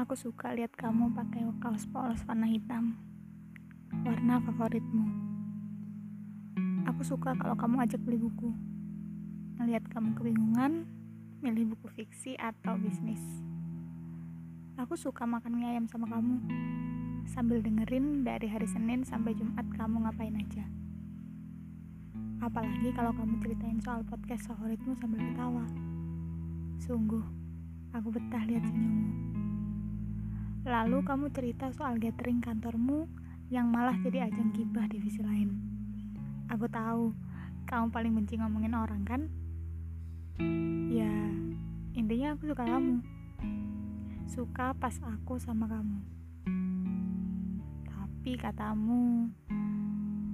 Aku suka lihat kamu pakai kaos polos warna hitam. Warna favoritmu. Aku suka kalau kamu ajak beli buku. Melihat kamu kebingungan, milih buku fiksi atau bisnis. Aku suka makan mie ayam sama kamu. Sambil dengerin dari hari Senin sampai Jumat kamu ngapain aja. Apalagi kalau kamu ceritain soal podcast favoritmu sambil ketawa. Sungguh, aku betah lihat senyummu. Lalu kamu cerita soal gathering kantormu yang malah jadi ajang gibah divisi lain. Aku tahu, kamu paling benci ngomongin orang kan? Ya, intinya aku suka kamu. Suka pas aku sama kamu. Tapi katamu,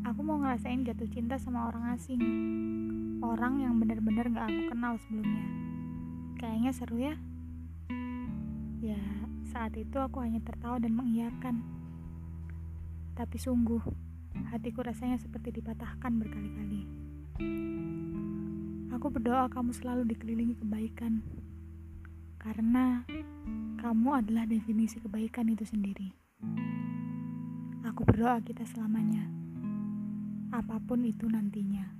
aku mau ngerasain jatuh cinta sama orang asing. Orang yang bener-bener gak aku kenal sebelumnya. Kayaknya seru ya? Saat itu aku hanya tertawa dan mengiyakan. Tapi sungguh, hatiku rasanya seperti dipatahkan berkali-kali. Aku berdoa kamu selalu dikelilingi kebaikan. Karena kamu adalah definisi kebaikan itu sendiri. Aku berdoa kita selamanya. Apa pun itu nantinya.